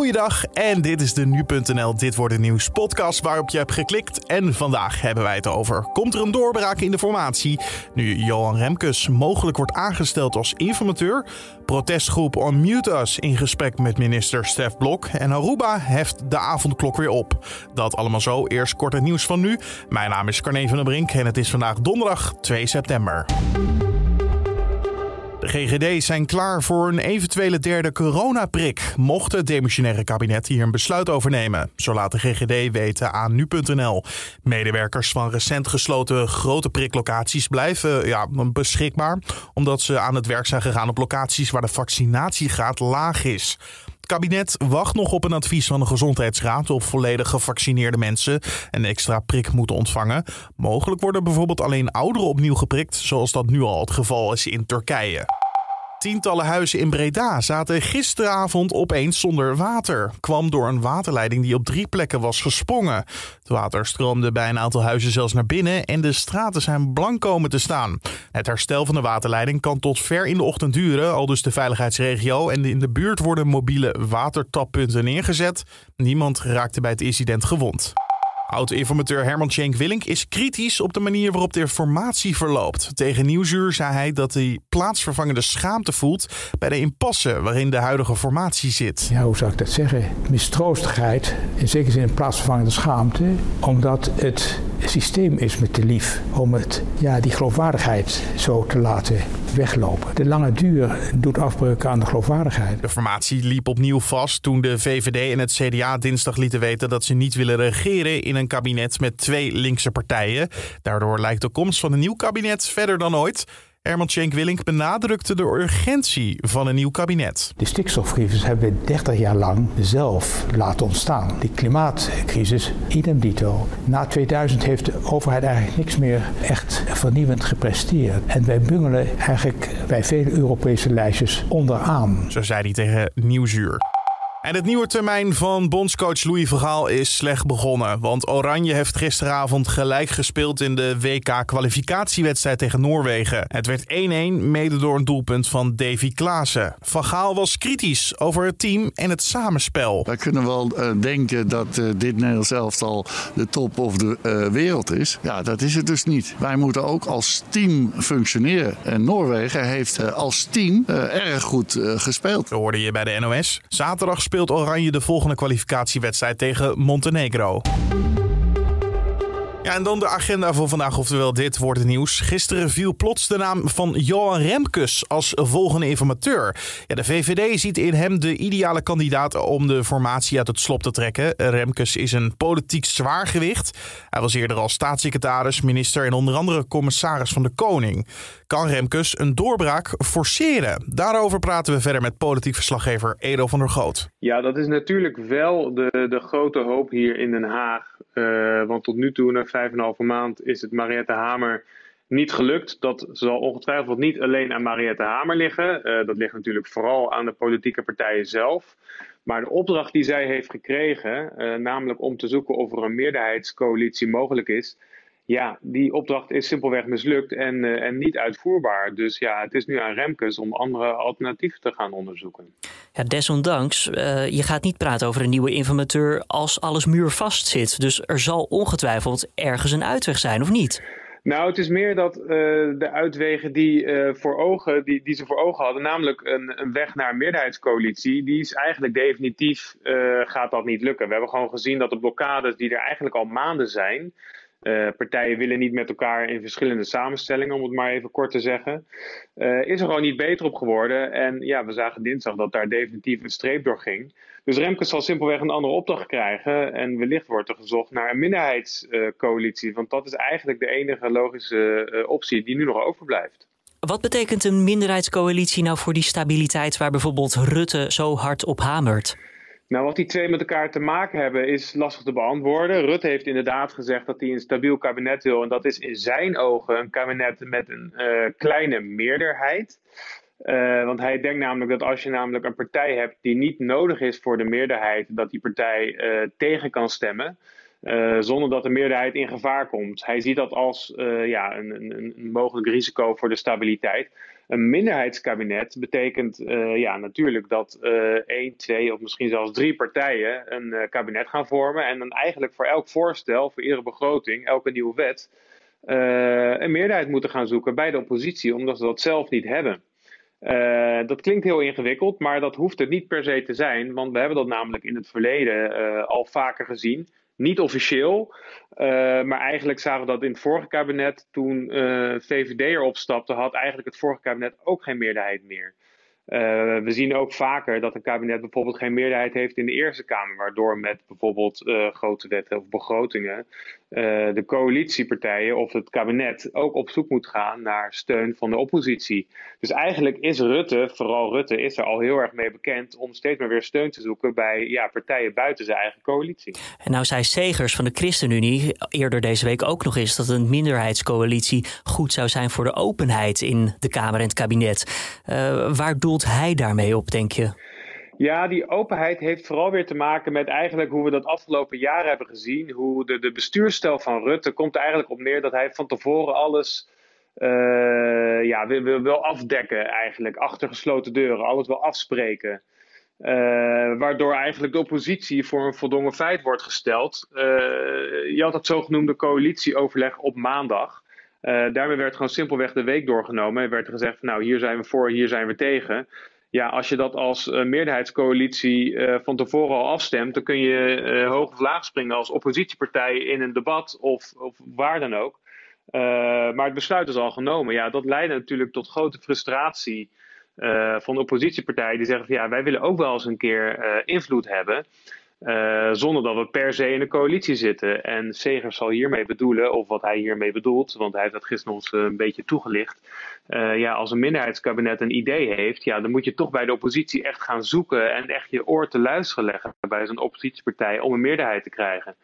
Goeiedag en dit is de Nu.nl Dit Wordt Het Nieuws podcast waarop je hebt geklikt. En vandaag hebben wij het over. Komt er een doorbraak in de formatie nu Johan Remkes mogelijk wordt aangesteld als informateur? Protestgroep Unmute Us in gesprek met minister Stef Blok. En Aruba heft de avondklok weer op. Dat allemaal zo. Eerst kort het nieuws van nu. Mijn naam is Carne van der Brink en het is vandaag donderdag 2 september. De GGD zijn klaar voor een eventuele derde coronaprik. Mocht het demissionaire kabinet hier een besluit over nemen. Zo laat de GGD weten aan nu.nl. Medewerkers van recent gesloten grote priklocaties blijven ja, beschikbaar. Omdat ze aan het werk zijn gegaan op locaties waar de vaccinatiegraad laag is. Kabinet wacht nog op een advies van de Gezondheidsraad of volledig gevaccineerde mensen een extra prik moeten ontvangen. Mogelijk worden bijvoorbeeld alleen ouderen opnieuw geprikt, zoals dat nu al het geval is in Turkije. Tientallen huizen in Breda zaten gisteravond opeens zonder water. Kwam door een waterleiding die op drie plekken was gesprongen. Het water stroomde bij een aantal huizen zelfs naar binnen en de straten zijn blank komen te staan. Het herstel van de waterleiding kan tot ver in de ochtend duren, al dus de veiligheidsregio. En in de buurt worden mobiele watertappunten neergezet. Niemand raakte bij het incident gewond. Oud-informateur Herman Schenk Willink is kritisch op de manier waarop de formatie verloopt. Tegen Nieuwsuur zei hij dat hij plaatsvervangende schaamte voelt bij de impasse waarin de huidige formatie zit. Ja, hoe zou ik dat zeggen? Mistroostigheid, in zekere zin plaatsvervangende schaamte, omdat het systeem is me te lief om het, ja, die geloofwaardigheid zo te laten weglopen. De lange duur doet afbreuk aan de geloofwaardigheid. De formatie liep opnieuw vast toen de VVD en het CDA dinsdag lieten weten dat ze niet willen regeren in een kabinet met twee linkse partijen. Daardoor lijkt de komst van een nieuw kabinet verder dan ooit. Herman Schenk-Willink benadrukte de urgentie van een nieuw kabinet. De stikstofcrisis hebben we 30 jaar lang zelf laten ontstaan. De klimaatcrisis, idem dito. Na 2000 heeft de overheid eigenlijk niks meer echt vernieuwend gepresteerd. En wij bungelen eigenlijk bij vele Europese lijstjes onderaan. Zo zei hij tegen Nieuwsuur. En het nieuwe termijn van bondscoach Louis Vergaal is slecht begonnen. Want Oranje heeft gisteravond gelijk gespeeld in de WK-kwalificatiewedstrijd tegen Noorwegen. Het werd 1-1, mede door een doelpunt van Davy Klaassen. Van Gaal was kritisch over het team en het samenspel. Wij kunnen wel uh, denken dat uh, dit Nederlands elftal de top of de uh, wereld is. Ja, dat is het dus niet. Wij moeten ook als team functioneren. En Noorwegen heeft als team erg goed gespeeld. Dat hoorde je bij de NOS. Zaterdag speelt Oranje de volgende kwalificatiewedstrijd tegen Montenegro. En dan de agenda voor vandaag, oftewel dit wordt het nieuws. Gisteren viel plots de naam van Johan Remkes als volgende informateur. Ja, de VVD ziet in hem de ideale kandidaat om de formatie uit het slop te trekken. Remkes is een politiek zwaargewicht. Hij was eerder al staatssecretaris, minister en onder andere commissaris van de Koning. Kan Remkes een doorbraak forceren? Daarover praten we verder met politiek verslaggever Edo van der Goot. Ja, dat is natuurlijk wel de, de grote hoop hier in Den Haag. Uh, want tot nu toe, na vijf en een halve maand, is het Mariette Hamer niet gelukt. Dat zal ongetwijfeld niet alleen aan Mariette Hamer liggen. Uh, dat ligt natuurlijk vooral aan de politieke partijen zelf. Maar de opdracht die zij heeft gekregen, uh, namelijk om te zoeken of er een meerderheidscoalitie mogelijk is, ja, die opdracht is simpelweg mislukt en, uh, en niet uitvoerbaar. Dus ja, het is nu aan Remkes om andere alternatieven te gaan onderzoeken. Ja, desondanks, uh, je gaat niet praten over een nieuwe informateur als alles muurvast zit. Dus er zal ongetwijfeld ergens een uitweg zijn, of niet? Nou, het is meer dat uh, de uitwegen die, uh, voor ogen, die, die ze voor ogen hadden, namelijk een, een weg naar een meerderheidscoalitie, die is eigenlijk definitief, uh, gaat dat niet lukken. We hebben gewoon gezien dat de blokkades die er eigenlijk al maanden zijn, uh, partijen willen niet met elkaar in verschillende samenstellingen, om het maar even kort te zeggen. Uh, is er gewoon niet beter op geworden. En ja, we zagen dinsdag dat daar definitief een streep door ging. Dus Remkes zal simpelweg een andere opdracht krijgen. En wellicht wordt er gezocht naar een minderheidscoalitie. want dat is eigenlijk de enige logische uh, optie die nu nog overblijft. Wat betekent een minderheidscoalitie nou voor die stabiliteit waar bijvoorbeeld Rutte zo hard op hamert? Nou, wat die twee met elkaar te maken hebben is lastig te beantwoorden. Rutte heeft inderdaad gezegd dat hij een stabiel kabinet wil. En dat is in zijn ogen een kabinet met een uh, kleine meerderheid. Uh, want hij denkt namelijk dat als je namelijk een partij hebt die niet nodig is voor de meerderheid, dat die partij uh, tegen kan stemmen. Zonder dat de meerderheid in gevaar komt. Hij ziet dat als ja, een, een, een mogelijk risico voor de stabiliteit. Een minderheidskabinet betekent ja, natuurlijk dat één, twee of misschien zelfs drie partijen een kabinet gaan vormen. En dan eigenlijk voor elk voorstel, voor iedere begroting, elke nieuwe wet, een meerderheid moeten gaan zoeken bij de oppositie, omdat ze dat zelf niet hebben. Dat klinkt heel ingewikkeld, maar dat hoeft het niet per se te zijn, want we hebben dat namelijk in het verleden al vaker gezien. Niet officieel, uh, maar eigenlijk zagen we dat in het vorige kabinet. Toen VVD erop stapte, had eigenlijk het vorige kabinet ook geen meerderheid meer. Uh, we zien ook vaker dat een kabinet bijvoorbeeld geen meerderheid heeft in de Eerste Kamer, waardoor met bijvoorbeeld grote wetten of begrotingen uh, de coalitiepartijen of het kabinet ook op zoek moet gaan naar steun van de oppositie. Dus eigenlijk is Rutte, vooral Rutte, is er al heel erg mee bekend om steeds meer weer steun te zoeken bij ja, partijen buiten zijn eigen coalitie. En nou zei Segers van de ChristenUnie eerder deze week ook nog eens dat een minderheidscoalitie goed zou zijn voor de openheid in de Kamer en het kabinet. waar doelt hij daarmee op, denk je? Ja, die openheid heeft vooral weer te maken met eigenlijk hoe we dat afgelopen jaar hebben gezien. Hoe de, de bestuursstijl van Rutte komt er eigenlijk op neer dat hij van tevoren alles uh, ja, wil, wil, afdekken eigenlijk. Achter gesloten deuren, alles wil afspreken. Uh, waardoor eigenlijk de oppositie voor een voldongen feit wordt gesteld. Uh, je had het zogenoemde coalitieoverleg op maandag. Daarmee werd gewoon simpelweg de week doorgenomen. Er werd gezegd: van, Nou, hier zijn we voor, hier zijn we tegen. Ja, als je dat als uh, meerderheidscoalitie uh, van tevoren al afstemt, dan kun je hoog of laag springen als oppositiepartij in een debat of, of waar dan ook. maar het besluit is al genomen. Ja, dat leidde natuurlijk tot grote frustratie van de oppositiepartijen. Die zeggen van ja, wij willen ook wel eens een keer invloed hebben. Uh, zonder dat we per se in een coalitie zitten. En Segers zal hiermee bedoelen, of wat hij hiermee bedoelt, want hij heeft dat gisteren ons een beetje toegelicht. Uh, ja, als een minderheidskabinet een idee heeft, ja, dan moet je toch bij de oppositie echt gaan zoeken en echt je oor te luisteren leggen bij zo'n oppositiepartij om een meerderheid te krijgen.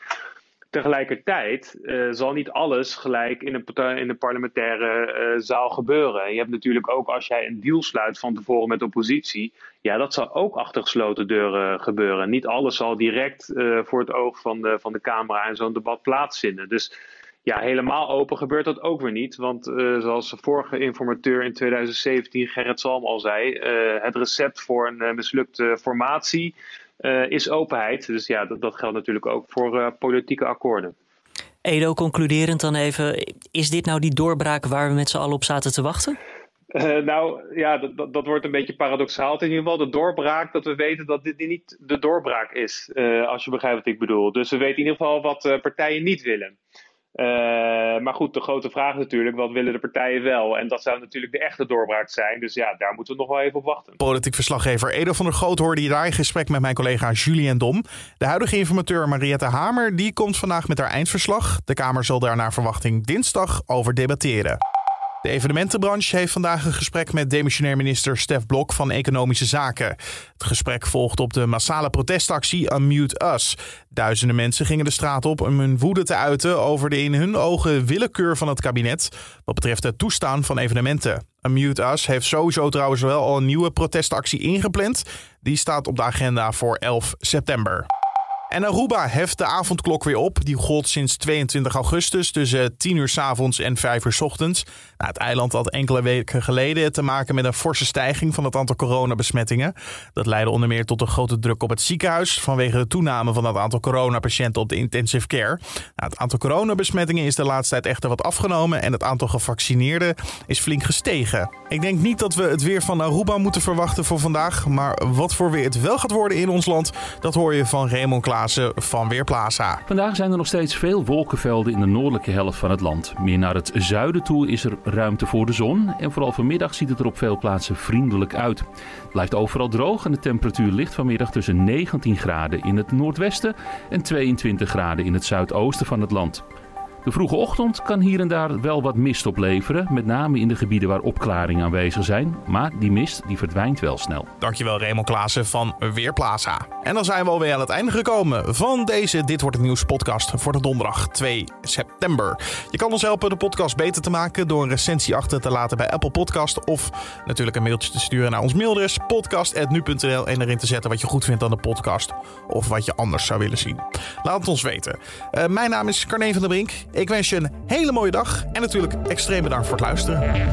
Tegelijkertijd uh, zal niet alles gelijk in een, in parlementaire uh, zaal gebeuren. Je hebt natuurlijk ook als jij een deal sluit van tevoren met de oppositie. Ja, dat zal ook achter gesloten deuren gebeuren. Niet alles zal direct uh, voor het oog van de, van de camera in zo'n debat plaatsvinden. Dus ja, helemaal open gebeurt dat ook weer niet. Want zoals de vorige informateur in 2017, Gerrit Salm, al zei: het recept voor een mislukte formatie uh, is openheid. Dus ja, dat, dat geldt natuurlijk ook voor uh, politieke akkoorden. Edo, concluderend dan even, is dit nou die doorbraak waar we met z'n allen op zaten te wachten? Uh, nou ja, dat, dat, dat, wordt een beetje paradoxaal. in ieder geval de doorbraak dat we weten dat dit niet de doorbraak is. als je begrijpt wat ik bedoel. Dus we weten in ieder geval wat partijen niet willen. Uh, maar goed, de grote vraag natuurlijk, wat willen de partijen wel? En dat zou natuurlijk de echte doorbraak zijn. Dus ja, daar moeten we nog wel even op wachten. Politiek verslaggever Edo van der Groot hoorde je daar in gesprek met mijn collega Julien Dom. De huidige informateur Mariette Hamer, die komt vandaag met haar eindverslag. De Kamer zal daar naar verwachting dinsdag over debatteren. De evenementenbranche heeft vandaag een gesprek met demissionair minister Stef Blok van Economische Zaken. Het gesprek volgt op de massale protestactie Unmute Us. Duizenden mensen gingen de straat op om hun woede te uiten over de in hun ogen willekeur van het kabinet wat betreft het toestaan van evenementen. Unmute Us heeft sowieso trouwens wel al een nieuwe protestactie ingepland. Die staat op de agenda voor 11 september. En Aruba heft de avondklok weer op. Die gold sinds 22 augustus tussen 10 uur s avonds en 5 uur s ochtends. Nou, het eiland had enkele weken geleden te maken met een forse stijging van het aantal coronabesmettingen. Dat leidde onder meer tot een grote druk op het ziekenhuis vanwege de toename van het aantal coronapatiënten op de intensive care. Nou, het aantal coronabesmettingen is de laatste tijd echter wat afgenomen en het aantal gevaccineerden is flink gestegen. Ik denk niet dat we het weer van Aruba moeten verwachten voor vandaag, maar wat voor weer het wel gaat worden in ons land, dat hoor je van Raymond Van Weerplaza. Vandaag zijn er nog steeds veel wolkenvelden in de noordelijke helft van het land. Meer naar het zuiden toe is er ruimte voor de zon. En vooral vanmiddag ziet het er op veel plaatsen vriendelijk uit. Het blijft overal droog en de temperatuur ligt vanmiddag tussen 19 graden in het noordwesten en 22 graden in het zuidoosten van het land. De vroege ochtend kan hier en daar wel wat mist opleveren, met name in de gebieden waar opklaringen aanwezig zijn. Maar die mist die verdwijnt wel snel. Dankjewel Raymond Klaassen van Weerplaza. En dan zijn we alweer aan het einde gekomen van deze Dit Wordt Het Nieuws podcast voor de donderdag 2 september. Je kan ons helpen de podcast beter te maken door een recensie achter te laten bij Apple Podcast of natuurlijk een mailtje te sturen naar ons mailadres podcast.nu.nl en erin te zetten wat je goed vindt aan de podcast of wat je anders zou willen zien. Laat het ons weten. Uh, mijn naam is Carne van der Brink. Ik wens je een hele mooie dag en natuurlijk extreem bedankt voor het luisteren.